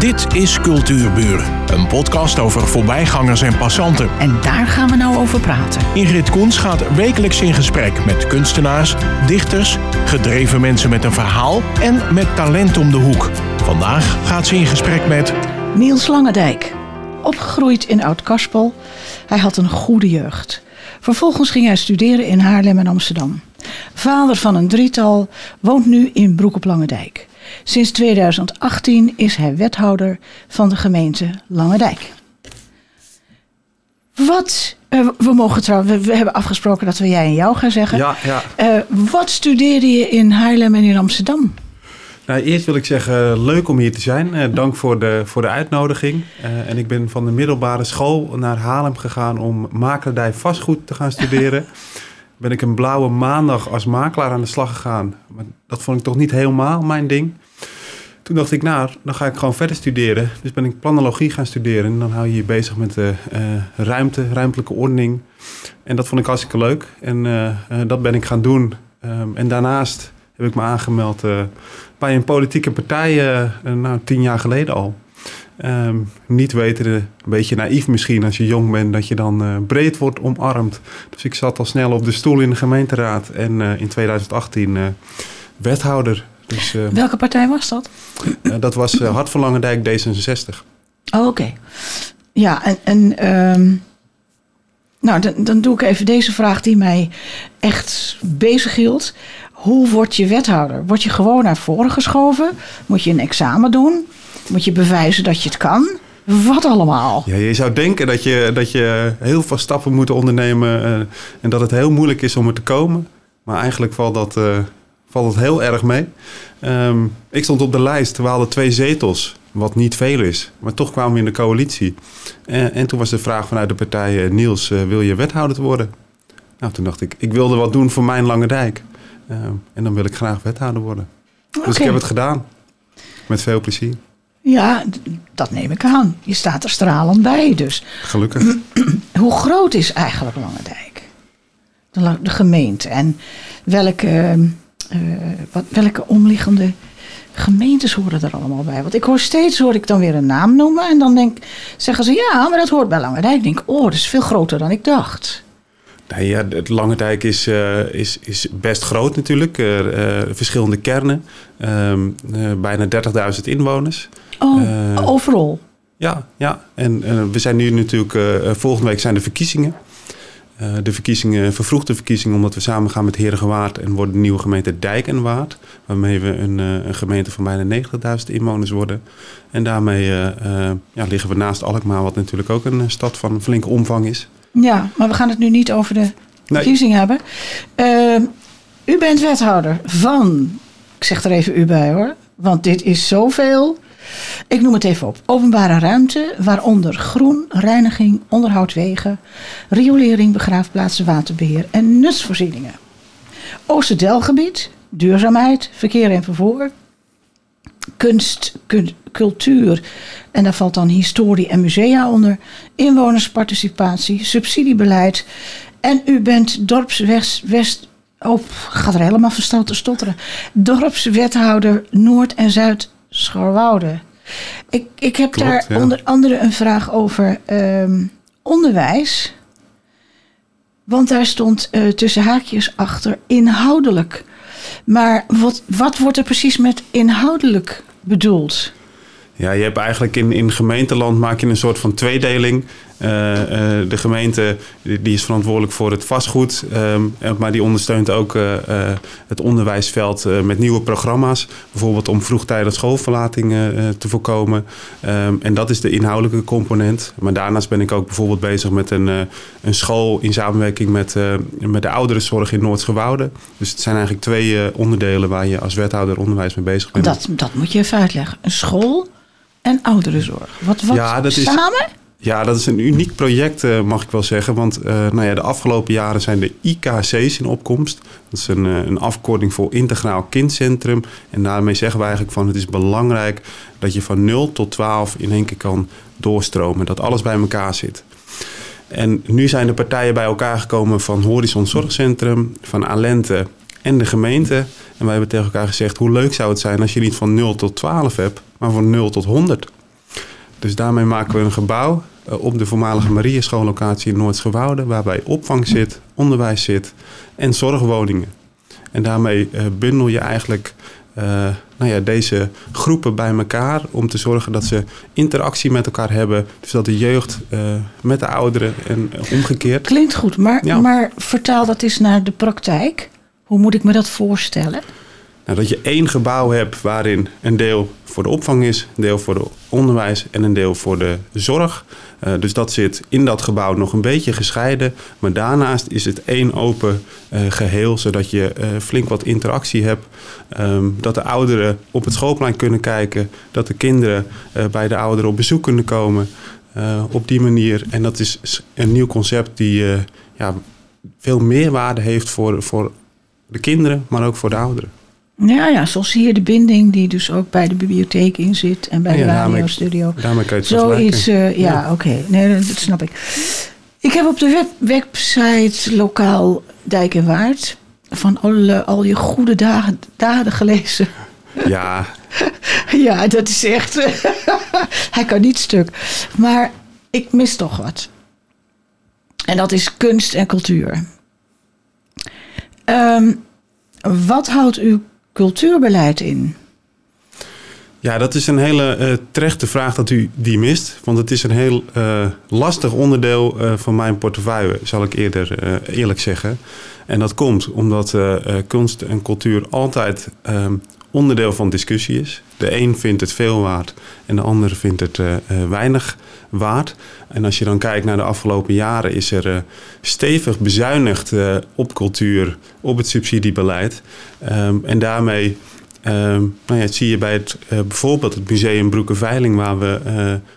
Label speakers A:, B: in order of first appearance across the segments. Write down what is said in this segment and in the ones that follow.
A: Dit is Cultuurburen, een podcast over voorbijgangers en passanten.
B: En daar gaan we nou over praten.
A: Ingrid Koens gaat wekelijks in gesprek met kunstenaars, dichters, gedreven mensen met een verhaal en met talent om de hoek. Vandaag gaat ze in gesprek met
B: Niels Langendijk. Opgegroeid in Oud-Karspel. Hij had een goede jeugd. Vervolgens ging hij studeren in Haarlem en Amsterdam. Vader van een drietal, woont nu in Broek op Langendijk. Sinds 2018 is hij wethouder van de gemeente Langendijk. Wat, eh, we mogen trouwens, we, we hebben afgesproken dat we jij en jou gaan zeggen.
C: Ja, ja.
B: Eh, wat studeerde je in Haarlem en in Amsterdam?
C: Nou, eerst wil ik zeggen, leuk om hier te zijn. Eh, dank voor de, voor de uitnodiging. Eh, en ik ben van de middelbare school naar Haarlem gegaan om makelaardij vastgoed te gaan studeren. ben ik een blauwe maandag als makelaar aan de slag gegaan. Maar dat vond ik toch niet helemaal mijn ding. Toen dacht ik, nou, dan ga ik gewoon verder studeren. Dus ben ik planologie gaan studeren. En dan hou je je bezig met de eh, ruimte, ruimtelijke ordening. En dat vond ik hartstikke leuk. En eh, eh, dat ben ik gaan doen. Ehm, en daarnaast heb ik me aangemeld eh, bij een politieke partij, eh, eh, nou, tien jaar geleden al. Ehm, niet weten, een beetje naïef misschien als je jong bent, dat je dan eh, breed wordt omarmd. Dus ik zat al snel op de stoel in de gemeenteraad en eh, in 2018 eh, wethouder. Dus eh,
B: Welke partij was dat?
C: eh, dat was eh, Hart van Langendijk D66.
B: Oh, oké. Ja, en, en ehm, nou, dan, dan doe ik even deze vraag die mij echt bezig hield. Hoe word je wethouder? Word je gewoon naar voren geschoven? Moet je een examen doen? Moet je bewijzen dat je het kan? Wat allemaal?
C: Ja, je zou denken dat je, dat je heel veel stappen moet ondernemen eh, en dat het heel moeilijk is om er te komen. Maar eigenlijk valt dat, eh, valt dat heel erg mee. Ehm, ik stond op de lijst, we hadden twee zetels, wat niet veel is. Maar toch kwamen we in de coalitie. En, en toen was de vraag vanuit de partij, eh, Niels, wil je wethouder worden? Nou, toen dacht ik, ik wilde wat doen voor mijn Lange Dijk. Ehm, en dan wil ik graag wethouder worden. Dus ik heb het gedaan. Met veel plezier.
B: Ja, dat neem ik aan. Je staat er stralend bij. Dus
C: Gelukkig.
B: hoe groot is eigenlijk Langendijk? De, de gemeente. En welke, eh, wat, welke omliggende gemeentes horen er allemaal bij? Want ik hoor steeds, hoor ik dan weer een naam noemen. En dan denk, zeggen ze, ja, maar dat hoort bij Langendijk. Ik denk, oh, dat is veel groter dan ik dacht.
C: Nee, ja, het Langendijk is, eh, is, is best groot natuurlijk. Eh, verschillende kernen. Ehm, eh, bijna 30.000 inwoners.
B: Oh,
C: Eh,
B: overal.
C: Ja, ja. En eh, we zijn nu natuurlijk... eh, volgende week zijn de verkiezingen. De verkiezingen, vervroegde verkiezingen... omdat we samen gaan met Herengewaard... en worden de nieuwe gemeente Dijk en Waard. Waarmee we een, een gemeente van bijna 90.000 inwoners worden. En daarmee ja, liggen we naast Alkmaar... wat natuurlijk ook een stad van flinke omvang is.
B: Ja, maar we gaan het nu niet over de verkiezing hebben. U bent wethouder van, ik zeg er even u bij hoor, want dit is zoveel. Ik noem het even op. Openbare ruimte, waaronder groen, reiniging, onderhoud wegen, riolering, begraafplaatsen, waterbeheer en nutsvoorzieningen. Oosterdelgebied, duurzaamheid, verkeer en vervoer, kunst, kun- cultuur. En daar valt dan historie en musea onder. Inwonersparticipatie, subsidiebeleid. En u bent dorpswest... West, oh, gaat er helemaal van te stotteren. Dorpswethouder Noord- en Zuid-Scharwoude. Ik, ik heb
C: Klopt,
B: daar
C: ja.
B: onder andere een vraag over ehm, onderwijs. Want daar stond eh, tussen haakjes achter inhoudelijk. Maar wat, wat wordt er precies met inhoudelijk bedoeld?
C: Ja, je hebt eigenlijk in, in gemeenteland maak je een soort van tweedeling. Eh, eh, de gemeente die is verantwoordelijk voor het vastgoed, ehm, eh, maar die ondersteunt ook eh, het onderwijsveld met nieuwe programma's. Bijvoorbeeld om vroegtijdig schoolverlating te voorkomen. Ehm, en dat is de inhoudelijke component. Maar daarnaast ben ik ook bijvoorbeeld bezig met een, een school in samenwerking met, met de ouderenzorg in Noordsgewoude. Dus het zijn eigenlijk twee onderdelen waar je als wethouder onderwijs mee bezig bent.
B: Dat, dat moet je even uitleggen. Een school en ouderenzorg. Wat, wat
C: Ja, dat is-
B: samen?
C: Ja, dat is een uniek project, eh, mag ik wel zeggen. Want eh, nou ja, de afgelopen jaren zijn de IKC's in opkomst. Dat is een, eh, een afkorting voor Integraal Kindcentrum. En daarmee zeggen we eigenlijk van het is belangrijk dat je van 0 tot 12 in één keer kan doorstromen. Dat alles bij elkaar zit. En nu zijn de partijen bij elkaar gekomen van Horizon Zorgcentrum, van Alente en de gemeente. En wij hebben tegen elkaar gezegd, hoe leuk zou het zijn als je niet van 0 tot 12 hebt, maar van 0 tot 100. Dus daarmee maken we een gebouw op de voormalige Marieschoollocatie in Noordsgewoude, waarbij opvang zit, onderwijs zit en zorgwoningen. En daarmee bundel je eigenlijk nou ja, deze groepen bij elkaar om te zorgen dat ze interactie met elkaar hebben. Dus dat de jeugd met de ouderen en omgekeerd.
B: Klinkt goed, maar, maar vertaal dat eens naar de praktijk. Hoe moet ik me dat voorstellen?
C: Nou, dat je één gebouw hebt waarin een deel voor de opvang is, een deel voor het onderwijs en een deel voor de zorg. Uh, dus dat zit in dat gebouw nog een beetje gescheiden. Maar daarnaast is het één open uh, geheel, zodat je uh, flink wat interactie hebt. Um, dat de ouderen op het schoolplein kunnen kijken, dat de kinderen bij de ouderen op bezoek kunnen komen. op die manier. En dat is een nieuw concept die ja, veel meer waarde heeft voor, voor de kinderen, maar ook voor de ouderen.
B: Ja, ja, zoals hier de binding die dus ook bij de bibliotheek in zit en bij de radiostudio.
C: Daarmee kan je
B: het Zoiets, uh, ja, ja. oké. Nee, dat snap ik. Ik heb op de web website lokaal Dijk en Waard van alle, al je goede dagen, daden gelezen.
C: Ja.
B: ja, dat is echt... Hij kan niet stuk. Maar ik mis toch wat. En dat is kunst en cultuur. Um, wat houdt uw cultuurbeleid in?
C: Ja, dat is een hele uh, terechte vraag dat u die mist. Want het is een heel uh, lastig onderdeel uh, van mijn portefeuille, zal ik eerder eerlijk zeggen. En dat komt omdat kunst en cultuur altijd ehm, onderdeel van discussie is. De een vindt het veel waard en de ander vindt het weinig waard. En als je dan kijkt naar de afgelopen jaren, is er stevig bezuinigd op cultuur, op het subsidiebeleid. Um, en daarmee um, nou ja, zie je bij het, bijvoorbeeld het Museum Broekenveiling, waar we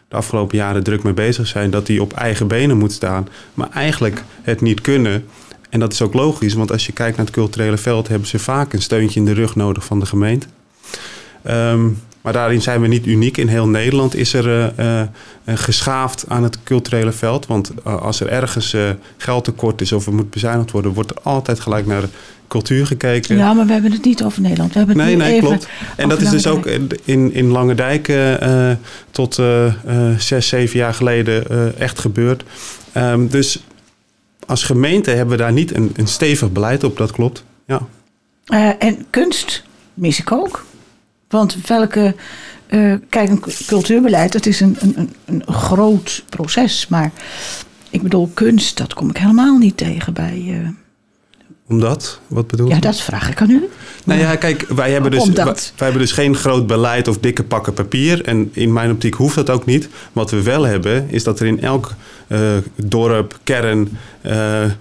C: de afgelopen jaren druk mee bezig zijn, dat die op eigen benen moet staan, maar eigenlijk het niet kunnen. En dat is ook logisch, want als je kijkt naar het culturele veld, hebben ze vaak een steuntje in de rug nodig van de gemeente. Um, maar daarin zijn we niet uniek. In heel Nederland is er uh, geschaafd aan het culturele veld. Want uh, als er ergens geld tekort is of er moet bezuinigd worden, wordt er altijd gelijk naar cultuur gekeken.
B: Ja, maar we hebben het niet over Nederland. We hebben het
C: nee,
B: nee,
C: even klopt. En dat is dus ook in, in Lange Dijk tot zes, zeven jaar geleden echt gebeurd. Um, dus als gemeente hebben we daar niet een, een stevig beleid op, dat klopt. Ja.
B: en kunst mis ik ook. Want welke. kijk, een cultuurbeleid, dat is een, een, een groot proces. Maar ik bedoel, kunst, dat kom ik helemaal niet tegen bij
C: omdat? Wat bedoel je?
B: Ja, dat vraag ik aan u.
C: Nou ja, kijk, wij hebben, dus, wij, wij, hebben dus geen groot beleid of dikke pakken papier. En in mijn optiek hoeft dat ook niet. Wat we wel hebben, is dat er in elk uh, dorp, kern, uh,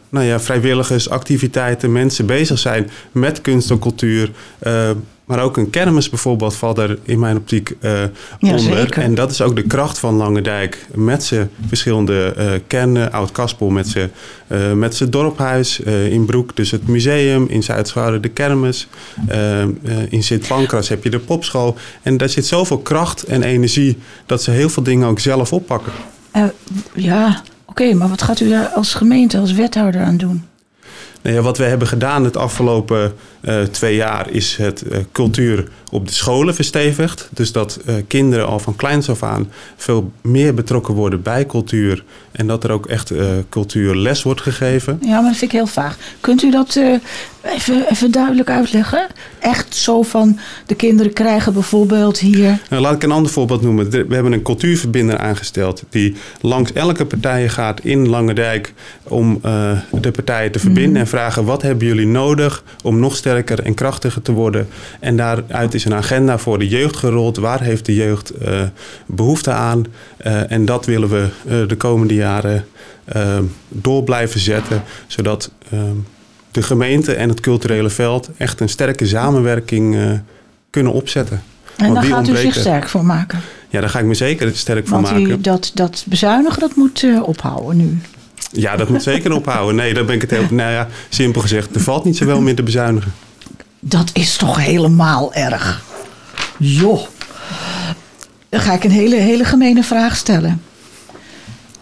C: nou ja, vrijwilligers, activiteiten, mensen bezig zijn met kunst en cultuur. Uh, maar ook een kermis bijvoorbeeld valt er in mijn optiek uh, ja, onder. Zeker. En dat is ook de kracht van Langendijk met zijn verschillende uh, kernen. Oud-Kaspel met zijn uh, met zijn dorphuis. in Broek dus het museum. In Zuid-Schouwen de kermis. in Sint-Pancras heb je de popschool. En daar zit zoveel kracht en energie dat ze heel veel dingen ook zelf oppakken.
B: ja, oké. maar wat gaat u daar als gemeente, als wethouder aan doen?
C: Nou ja, wat we hebben gedaan het afgelopen uh, twee jaar is het uh, cultuur op de scholen verstevigd. Dus dat uh, kinderen al van kleins af aan veel meer betrokken worden bij cultuur. En dat er ook echt cultuurles wordt gegeven.
B: Ja, maar dat vind ik heel vaag. Kunt u dat even, even duidelijk uitleggen? Echt zo van de kinderen krijgen bijvoorbeeld hier.
C: Nou, laat ik een ander voorbeeld noemen. We hebben een cultuurverbinder aangesteld die langs elke partij gaat in Langendijk om de partijen te verbinden mm. En vragen wat hebben jullie nodig om nog sterker en krachtiger te worden. En daaruit is een agenda voor de jeugd gerold. Waar heeft de jeugd uh, behoefte aan? Uh, en dat willen we uh, de komende jaren door blijven zetten. Zodat de gemeente en het culturele veld echt een sterke samenwerking kunnen opzetten.
B: En daar gaat u zich sterk voor maken?
C: Ja, daar ga ik me zeker sterk voor maken.
B: Want dat, dat bezuinigen, dat moet ophouden nu.
C: Ja, dat moet zeker ophouden. Nee, daar ben ik het heel... Nou ja, simpel gezegd, er valt niet zoveel meer te bezuinigen.
B: Dat is toch helemaal erg. Joh. Dan ga ik een hele, hele gemene vraag stellen.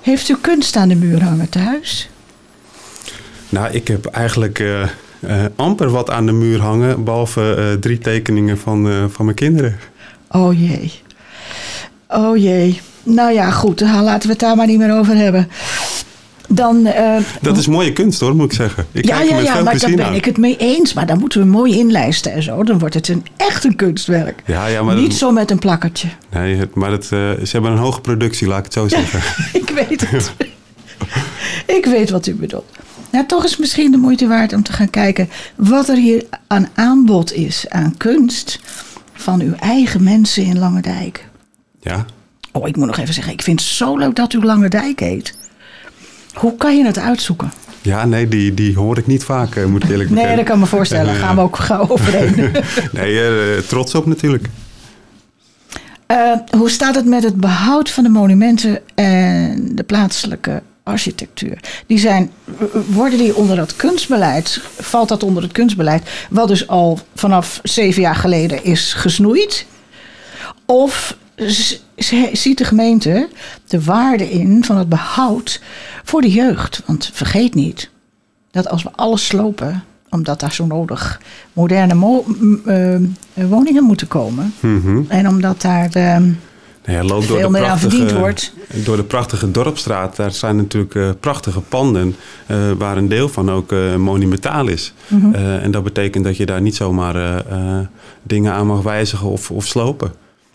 B: Heeft u kunst aan de muur hangen thuis?
C: Nou, ik heb eigenlijk uh, uh, amper wat aan de muur hangen, behalve uh, drie tekeningen van, van mijn kinderen.
B: Oh jee. Oh jee. nou ja, goed. Laten we het daar maar niet meer over hebben. Dan, uh,
C: dat is mooie kunst hoor, moet ik zeggen. Ik
B: ja, ja, ja, maar daar ben ik het mee eens. Maar dan moeten we mooi inlijsten en zo. Dan wordt het een, echt een kunstwerk.
C: Ja, ja, maar
B: Niet zo met een plakkertje.
C: Nee, maar het, uh, ze hebben een hoge productie, laat ik het zo zeggen.
B: ik weet het. ik weet wat u bedoelt. Nou, toch is het misschien de moeite waard om te gaan kijken wat er hier aan aanbod is aan kunst van uw eigen mensen in Lange Dijk.
C: Ja.
B: Oh, ik moet nog even zeggen, ik vind het zo leuk dat u Lange Dijk heet. Hoe kan je het uitzoeken?
C: Ja, nee, die, die hoor ik niet vaak, eh, moet ik eerlijk
B: bekennen. Nee, dat kan me voorstellen. Gaan we ook gauw overheen.
C: nee, uh, trots op natuurlijk.
B: Uh, hoe staat het met het behoud van de monumenten en de plaatselijke architectuur? Die zijn, worden die onder dat kunstbeleid, valt dat onder het kunstbeleid, wat dus al vanaf zeven jaar geleden is gesnoeid? Of ziet de gemeente de waarde in van het behoud voor de jeugd? Want vergeet niet dat als we alles slopen, omdat daar zo nodig moderne uh, woningen moeten komen.
C: Mhm.
B: En omdat daar uh, nou ja, veel door de meer aan verdiend wordt.
C: Door de prachtige dorpstraat, daar zijn natuurlijk uh, prachtige panden... Uh, waar een deel van ook monumentaal is.
B: Mhm.
C: en dat betekent dat je daar niet zomaar dingen aan mag wijzigen of, of slopen.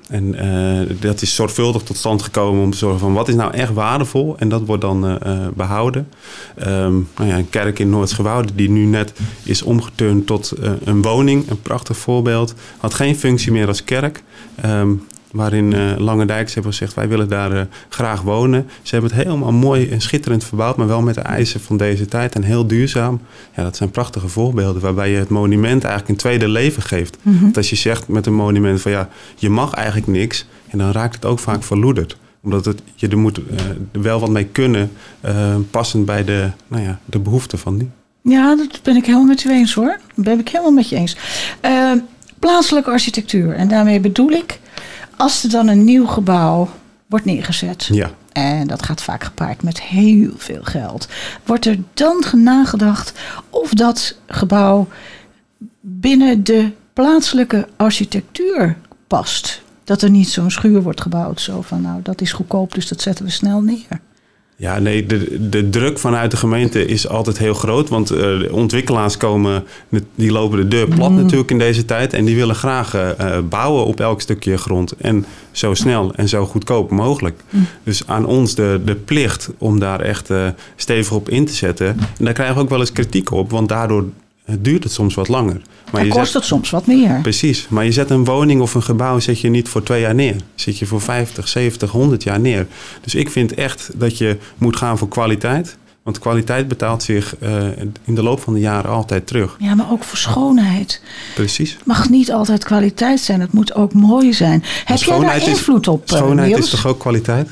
C: En uh, dat is zorgvuldig tot stand gekomen om te zorgen van wat is nou echt waardevol. En dat wordt dan uh, behouden. Um, nou ja, een kerk in Noordsgewouden die nu net is omgeturnd tot een woning. Een prachtig voorbeeld. Had geen functie meer als kerk. Um, waarin uh, Lange Dijk hebben gezegd, wij willen daar uh, graag wonen. Ze hebben het helemaal mooi en schitterend verbouwd, maar wel met de eisen van deze tijd en heel duurzaam. Ja, dat zijn prachtige voorbeelden waarbij je het monument eigenlijk een tweede leven geeft.
B: Mm -hmm.
C: Want als je zegt met een monument van ja, je mag eigenlijk niks, en dan raakt het ook vaak verloederd omdat het, je er moet uh, wel wat mee kunnen, passend bij de, nou ja, de behoeften van die.
B: Ja, dat ben ik helemaal met u eens hoor. Dat ben ik helemaal met je eens. plaatselijke architectuur. En daarmee bedoel ik als er dan een nieuw gebouw wordt neergezet.
C: Ja.
B: En dat gaat vaak gepaard met heel veel geld. Wordt er dan nagedacht of dat gebouw binnen de plaatselijke architectuur past? Dat er niet zo'n schuur wordt gebouwd. Zo van, nou, dat is goedkoop, dus dat zetten we snel neer.
C: Ja, nee, de, de druk vanuit de gemeente is altijd heel groot. Want uh, de ontwikkelaars komen, die lopen de deur plat mm. natuurlijk in deze tijd. En die willen graag uh, bouwen op elk stukje grond. En zo snel en zo goedkoop mogelijk.
B: Mm.
C: Dus aan ons de, de plicht om daar echt uh, stevig op in te zetten. En daar krijgen we ook wel eens kritiek op. Want daardoor duurt het soms wat langer.
B: Maar en kost zet, het soms wat meer.
C: Precies. Maar je zet een woning of een gebouw zet je niet voor twee jaar neer. Zet je voor 50, 70, 100 jaar neer. Dus ik vind echt dat je moet gaan voor kwaliteit. Want kwaliteit betaalt zich uh, in de loop van de jaren altijd terug.
B: Ja, maar ook voor schoonheid.
C: Precies.
B: Het mag niet altijd kwaliteit zijn. Het moet ook mooi zijn. Heb jij daar invloed
C: is,
B: op,
C: Schoonheid
B: Niels?
C: is toch ook kwaliteit?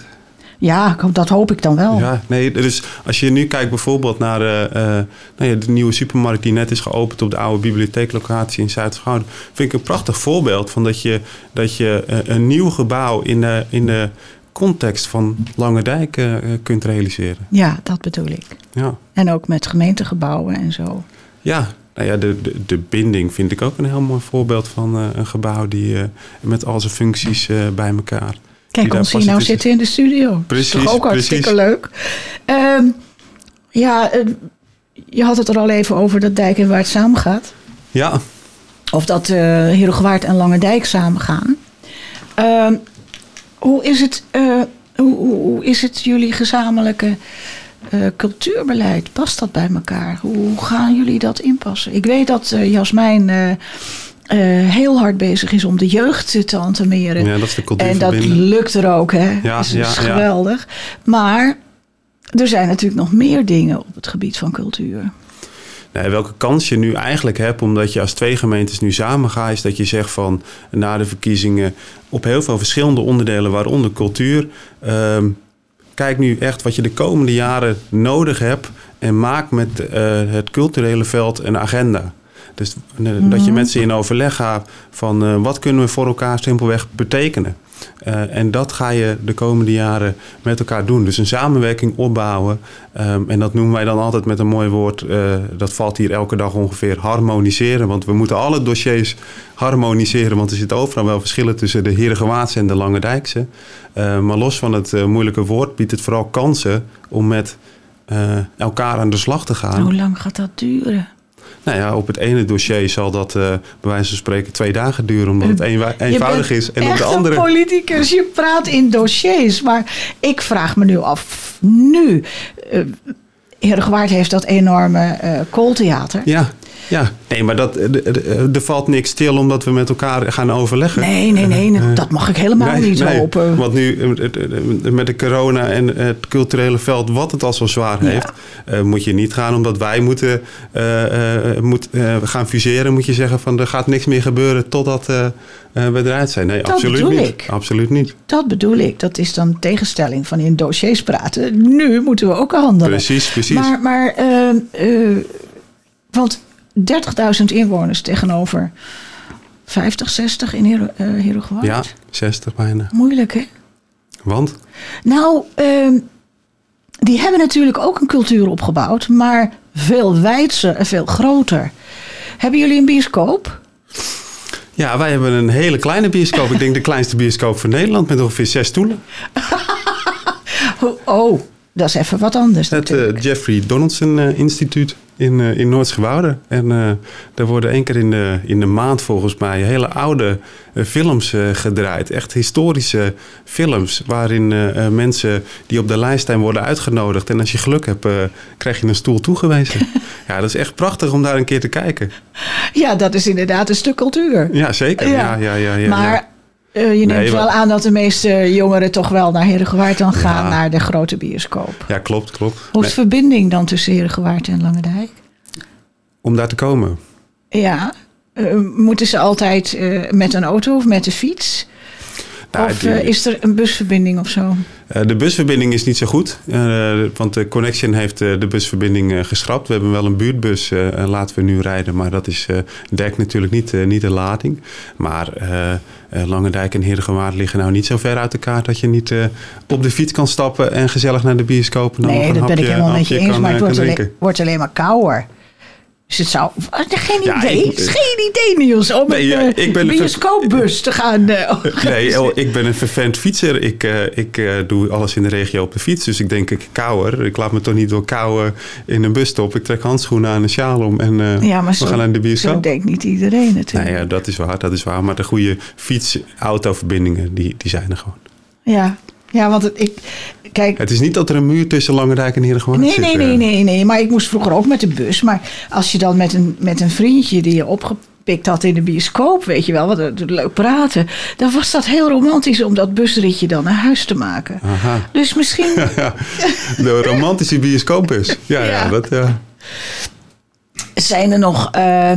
B: Ja, dat hoop ik dan wel.
C: Ja, nee, dus als je nu kijkt bijvoorbeeld naar uh, uh, nou ja, de nieuwe supermarkt die net is geopend op de oude bibliotheeklocatie in Zuid-Gouden, vind ik een prachtig voorbeeld van dat je, dat je uh, een nieuw gebouw in de, in de context van Lange Dijk kunt realiseren.
B: Ja, dat bedoel ik.
C: Ja.
B: En ook met gemeentegebouwen en zo.
C: Ja, nou ja, de, de, de binding vind ik ook een heel mooi voorbeeld van een gebouw die met al zijn functies bij elkaar.
B: Kijk, ons hier nou zitten in de studio.
C: Precies,
B: dat is toch ook hartstikke
C: precies.
B: leuk. Um, ja, uh, je had het er al even over dat Dijk en Waard samengaat.
C: Ja.
B: Of dat uh, en Lange Dijk samengaan. Uh, hoe, is het, uh, hoe, hoe, is het jullie gezamenlijke uh, cultuurbeleid? Past dat bij elkaar? Hoe gaan jullie dat inpassen? Ik weet dat Jasmijn uh, heel hard bezig is om de jeugd te entameren.
C: Ja, dat is de cultuur
B: En dat
C: verbinden.
B: lukt er ook, hè?
C: Ja,
B: dat is
C: ja,
B: geweldig. Maar er zijn natuurlijk nog meer dingen op het gebied van cultuur.
C: Nee, welke kans je nu eigenlijk hebt, omdat je als twee gemeentes nu samen gaat, is dat je zegt van na de verkiezingen op heel veel verschillende onderdelen, waaronder cultuur. Um, kijk nu echt wat je de komende jaren nodig hebt en maak met uh, het culturele veld een agenda. Dus mm -hmm. dat je met ze in overleg gaat van uh, wat kunnen we voor elkaar simpelweg betekenen. Uh, en dat ga je de komende jaren met elkaar doen. Dus een samenwerking opbouwen. Um, en dat noemen wij dan altijd met een mooi woord. Uh, dat valt hier elke dag ongeveer harmoniseren. Want we moeten alle dossiers harmoniseren. Want er zitten overal wel verschillen tussen de Herengewaardse en de Lange Dijkse. Uh, maar los van het moeilijke woord biedt het vooral kansen om met elkaar aan de slag te gaan.
B: Hoe lang gaat dat duren?
C: Nou ja, op het ene dossier zal dat uh, bij wijze van spreken twee dagen duren, omdat het een, eenvoudig is.
B: En op de andere. Een politicus, je praat in dossiers. Maar ik vraag me nu af, nu. Uh, Heer heeft dat enorme uh, kooltheater.
C: Ja. Ja, nee, maar dat, er valt niks stil omdat we met elkaar gaan overleggen.
B: Nee, nee, nee, eh, dat mag ik helemaal niet nee, hopen.
C: Want nu eh, met de corona en het culturele veld, wat het al zo zwaar heeft, uh, moet je niet gaan omdat wij moeten uh, moet, gaan fuseren. Moet je zeggen van er gaat niks meer gebeuren totdat we eruit zijn. Nee,
B: dat
C: absoluut niet.
B: Ik.
C: Absoluut niet.
B: Dat bedoel ik. Dat is dan tegenstelling van in dossiers praten. Nu moeten we ook handelen.
C: Precies, precies.
B: Maar, maar want 30.000 inwoners tegenover 50, 60 in Hero, uh,
C: Ja, 60 bijna.
B: Moeilijk, hè?
C: Want?
B: Nou, uh, die hebben natuurlijk ook een cultuur opgebouwd, maar veel wijdser en veel groter. Hebben jullie een bioscoop?
C: Ja, wij hebben een hele kleine bioscoop. Ik denk de kleinste bioscoop van Nederland met ongeveer zes stoelen.
B: oh, dat is even wat anders.
C: Het uh, Jeffrey Donaldson uh, Instituut in, uh, in. En uh, er worden één keer in de, in de maand volgens mij hele oude uh, films gedraaid. Echt historische films waarin mensen die op de lijst zijn worden uitgenodigd. En als je geluk hebt, krijg je een stoel toegewezen. ja, dat is echt prachtig om daar een keer te kijken.
B: Ja, dat is inderdaad een stuk cultuur.
C: Ja, zeker. Ja. Ja, ja, ja,
B: maar uh, je neemt wel aan dat de meeste jongeren toch wel naar Herengewaard dan gaan, naar de grote bioscoop.
C: Ja, klopt, klopt.
B: Hoe is de verbinding dan tussen Herengewaard en Langendijk?
C: Om daar te komen?
B: Ja. Uh, moeten ze altijd uh, met een auto of met de fiets? Nou, of die, is er een busverbinding of zo?
C: Uh, de busverbinding is niet zo goed, uh, want de Connection heeft uh, de busverbinding geschrapt. We hebben wel een buurtbus, laten we nu rijden, maar dat is, dekt natuurlijk niet, niet de lading. Maar Langendijk en Heerdegewaard liggen nou niet zo ver uit elkaar dat je niet op de fiets kan stappen en gezellig naar de bioscoop. En
B: dan nee, dat
C: hapje,
B: ben ik helemaal met je eens, maar het wordt alleen, wordt alleen maar kouder. Dus het zou... Geen idee. Ik, geen idee, Niels, om nee, een ik ben bioscoopbus te gaan uh,
C: Nee, oh, ik ben een vervent fietser. Ik, uh, ik doe alles in de regio op de fiets. Dus ik denk, ik kouwer. Ik laat me toch niet door kouwen in een busstop. Ik trek handschoenen aan, een sjaal om en ja, maar we zo, gaan naar de bioscoop.
B: zo denkt niet iedereen natuurlijk.
C: Nou ja, dat is waar, dat is waar. Maar de goede fiets-auto-verbindingen, die, die zijn er gewoon.
B: Ja, ja, want het, ik, kijk...
C: Het is niet dat er een muur tussen Langendijk en Heerdegewaard
B: nee,
C: zit.
B: Nee, nee, nee, nee. Maar ik moest vroeger ook met de bus. Maar als je dan met een, met een vriendje die je opgepikt had in de bioscoop, weet je wel, wat leuk praten. Dan was dat heel romantisch om dat busritje dan naar huis te maken. Aha. Dus misschien...
C: de romantische bioscoopbus. Ja, ja. ja dat... Ja.
B: Zijn er nog uh,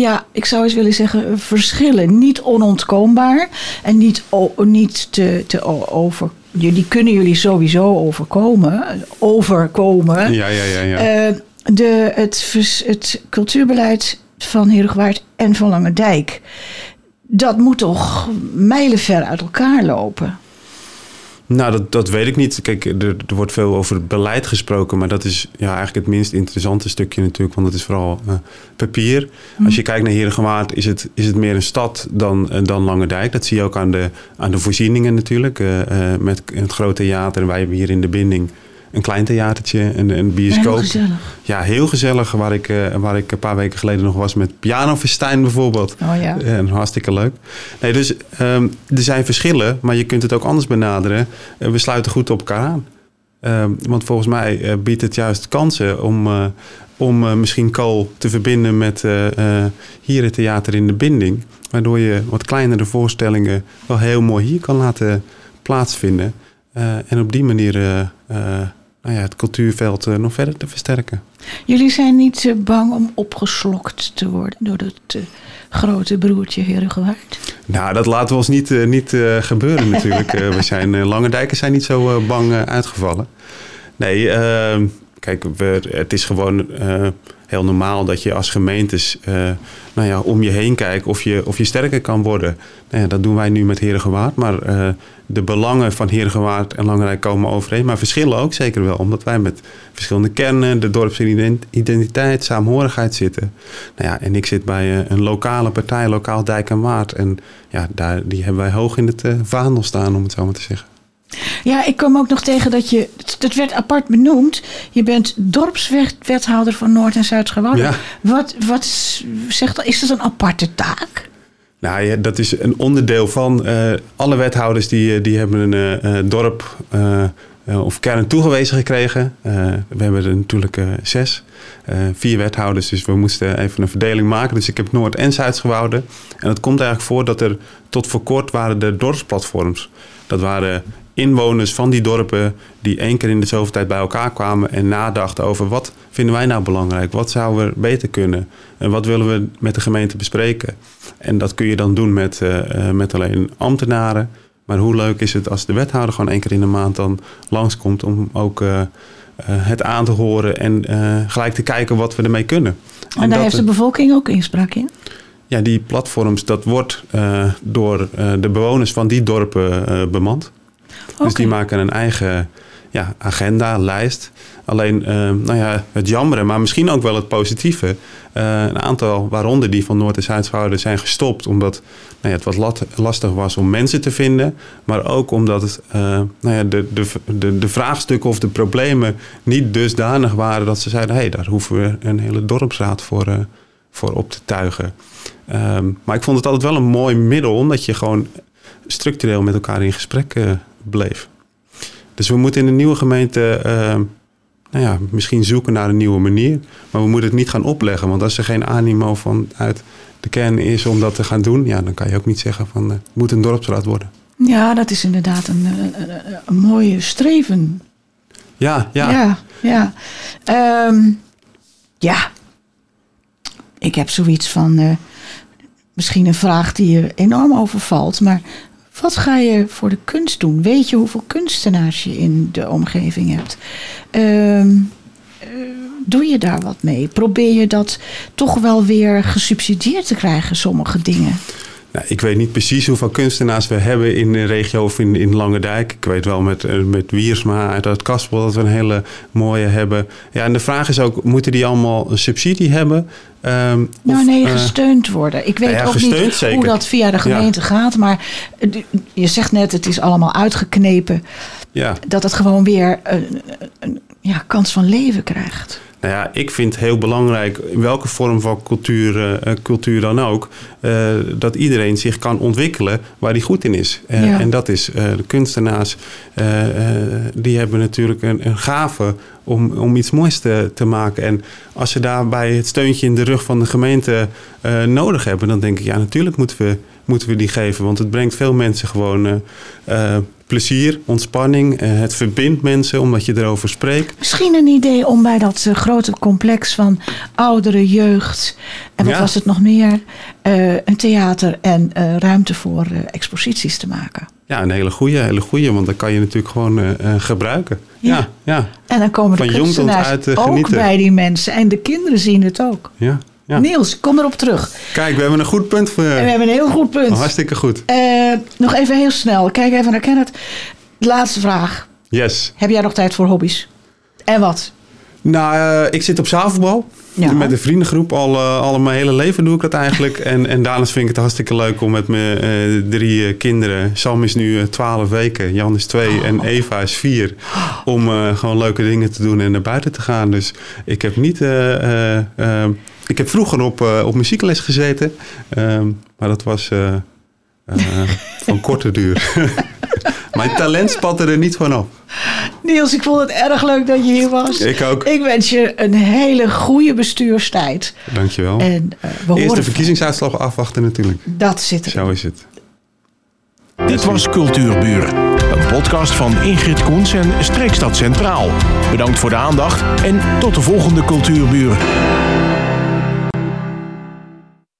B: ja, ik zou eens willen zeggen, verschillen. Niet onontkoombaar en niet, niet te, te over. Die kunnen jullie sowieso overkomen. Overkomen.
C: Ja, ja, ja. ja.
B: Uh, de, het, het cultuurbeleid van Heerdegewaard en van Lange Dijk. Dat moet toch mijlenver uit elkaar lopen?
C: Nou, dat, dat weet ik niet. Kijk, er, er, wordt veel over beleid gesproken, maar dat is ja, eigenlijk het minst interessante stukje natuurlijk, want het is vooral uh, papier. Hm. Als je kijkt naar Herengewaard, is het, is het meer een stad dan, uh, dan Langendijk. Dat zie je ook aan de, aan de voorzieningen natuurlijk, uh, met het grote theater. Wij hebben hier in de binding een klein theatertje, een, een bioscoop. Heel
B: gezellig.
C: Ja, heel gezellig. Waar ik, uh, waar ik een paar weken geleden nog was met pianofestijn bijvoorbeeld.
B: Oh ja.
C: En hartstikke leuk. Nee, dus um, er zijn verschillen, maar je kunt het ook anders benaderen. Uh, we sluiten goed op elkaar aan. Um, want volgens mij biedt het juist kansen om, om misschien Kool te verbinden met hier het theater in de binding. Waardoor je wat kleinere voorstellingen wel heel mooi hier kan laten plaatsvinden. en op die manier nou ja, het cultuurveld uh, nog verder te versterken.
B: Jullie zijn niet uh, bang om opgeslokt te worden door het uh, grote broertje Herengewaard?
C: Nou, dat laten we ons niet, niet gebeuren natuurlijk. we zijn, Lange Dijken zijn niet zo bang uitgevallen. Nee, ehm, kijk, we, het is gewoon heel normaal dat je als gemeentes nou ja, om je heen kijkt of je, of je sterker kan worden. Nou ja, dat doen wij nu met Herengewaard. Maar de belangen van Herengewaard en Langrijk komen overeen. Maar verschillen ook zeker wel. Omdat wij met verschillende kernen, de dorpsidentiteit, saamhorigheid zitten. Nou ja, en ik zit bij een lokale partij, lokaal Dijk en Waard. En ja, daar, die hebben wij hoog in het vaandel staan, om het zo maar te zeggen.
B: Ja, ik kwam ook nog tegen dat je, dat werd apart benoemd. Je bent dorpswethouder van Noord- en Zuid-Gewouwen. Ja. Wat, wat zegt dat? Is dat een aparte taak?
C: Nou ja, dat is een onderdeel van. Uh, alle wethouders die, eh, die hebben een uh, dorp of kern toegewezen gekregen. we hebben er natuurlijk zes. vier wethouders, dus we moesten even een verdeling maken. Dus ik heb Noord- en Zuid-Gewouden. En het komt eigenlijk voor dat er tot voor kort waren de dorpsplatforms. Dat waren inwoners van die dorpen die één keer in de zoveel tijd bij elkaar kwamen en nadachten over wat vinden wij nou belangrijk, wat zouden we beter kunnen en wat willen we met de gemeente bespreken. En dat kun je dan doen met, uh, met alleen ambtenaren. Maar hoe leuk is het als de wethouder gewoon één keer in de maand dan langskomt om ook uh, het aan te horen en gelijk te kijken wat we ermee kunnen.
B: En, en daar heeft de bevolking ook inspraak in?
C: Ja, die platforms, dat wordt door de bewoners van die dorpen bemand. Dus die maken een eigen ja, agenda, lijst. Alleen, uh, nou ja, het jammere, maar misschien ook wel het positieve. Uh, een aantal, waaronder die van Noord- en Zuid-Schouwen, zijn gestopt omdat nou ja, het wat lastig was om mensen te vinden. Maar ook omdat het, uh, nou ja, de, de, de, de, vraagstukken of de problemen niet dusdanig waren dat ze zeiden: hé, hey, daar hoeven we een hele dorpsraad voor, voor op te tuigen. Um, maar ik vond het altijd wel een mooi middel, omdat je gewoon structureel met elkaar in gesprek bleef. Dus we moeten in de nieuwe gemeente uh, nou ja, misschien zoeken naar een nieuwe manier. Maar we moeten het niet gaan opleggen. Want als er geen animo vanuit de kern is om dat te gaan doen, ja, dan kan je ook niet zeggen van uh, het moet een dorpsraad worden.
B: Ja, dat is inderdaad een, een, een, mooie streven.
C: Ja, ja.
B: Ja, ja. Um, ja. Ik heb zoiets van. Uh, misschien een vraag die je enorm overvalt. Maar wat ga je voor de kunst doen? Weet je hoeveel kunstenaars je in de omgeving hebt? Uh, doe je daar wat mee? Probeer je dat toch wel weer gesubsidieerd te krijgen, sommige dingen?
C: Nou, ik weet niet precies hoeveel kunstenaars we hebben in de regio of in, in Langendijk. Ik weet wel met, eh, met Wiersma uit het Kaspel dat we een hele mooie hebben. Ja, en de vraag is ook, moeten die allemaal een subsidie hebben?
B: Um, nou nee, uh, gesteund worden. Ik weet nou ja, ook niet zeker. hoe dat via de gemeente ja. gaat. Maar je zegt net, het is allemaal uitgeknepen. Ja. Dat het gewoon weer een, een ja, kans van leven krijgt.
C: Nou ja, ik vind heel belangrijk, in welke vorm van cultuur, uh, cultuur dan ook, uh, dat iedereen zich kan ontwikkelen waar hij goed in is. Uh, ja. En dat is de kunstenaars, die hebben natuurlijk een, een gave om, om iets moois te, te maken. En als ze daarbij het steuntje in de rug van de gemeente nodig hebben, dan denk ik, ja, natuurlijk moeten we, moeten we die geven. Want het brengt veel mensen gewoon plezier, ontspanning. Het verbindt mensen omdat je erover spreekt.
B: Misschien een idee om bij dat grote complex van oudere jeugd. En wat ja. was het nog meer? Een theater en ruimte voor exposities te maken.
C: Ja, een hele goede, hele goede, want dan kan je natuurlijk gewoon gebruiken. Ja. ja. Ja,
B: En dan komen de van kunstenaars uit, ook genieten. bij die mensen. En de kinderen zien het ook.
C: Ja. Ja.
B: Niels, kom erop terug.
C: Kijk, we hebben een goed punt. Voor,
B: we hebben een heel goed punt.
C: Oh, hartstikke goed.
B: Uh, nog even heel snel. Kijk even naar Kenneth. Laatste vraag.
C: Yes.
B: Heb jij nog tijd voor hobby's? En wat?
C: Nou, uh, ik zit op zaalvoetbal. Ja. Met een vriendengroep. Al, uh, al mijn hele leven doe ik dat eigenlijk. en, en daarnaast vind ik het hartstikke leuk om met mijn uh, drie kinderen. Sam is nu 12 weken, Jan is 2 oh. en Eva is 4. Om gewoon leuke dingen te doen en naar buiten te gaan. Dus ik heb niet ik heb vroeger op, op muziekles gezeten, um, maar dat was van korte duur. Mijn talent spatte er niet van op.
B: Niels, ik vond het erg leuk dat je hier was.
C: Ik ook.
B: Ik wens je een hele goede bestuurstijd.
C: Dankjewel. En, we Eerst de verkiezingsuitslag afwachten natuurlijk.
B: Dat zit er.
C: Zo is het.
A: Dit was Cultuurburen, een podcast van Ingrid Koens en Streekstad Centraal. Bedankt voor de aandacht en tot de volgende Cultuurburen.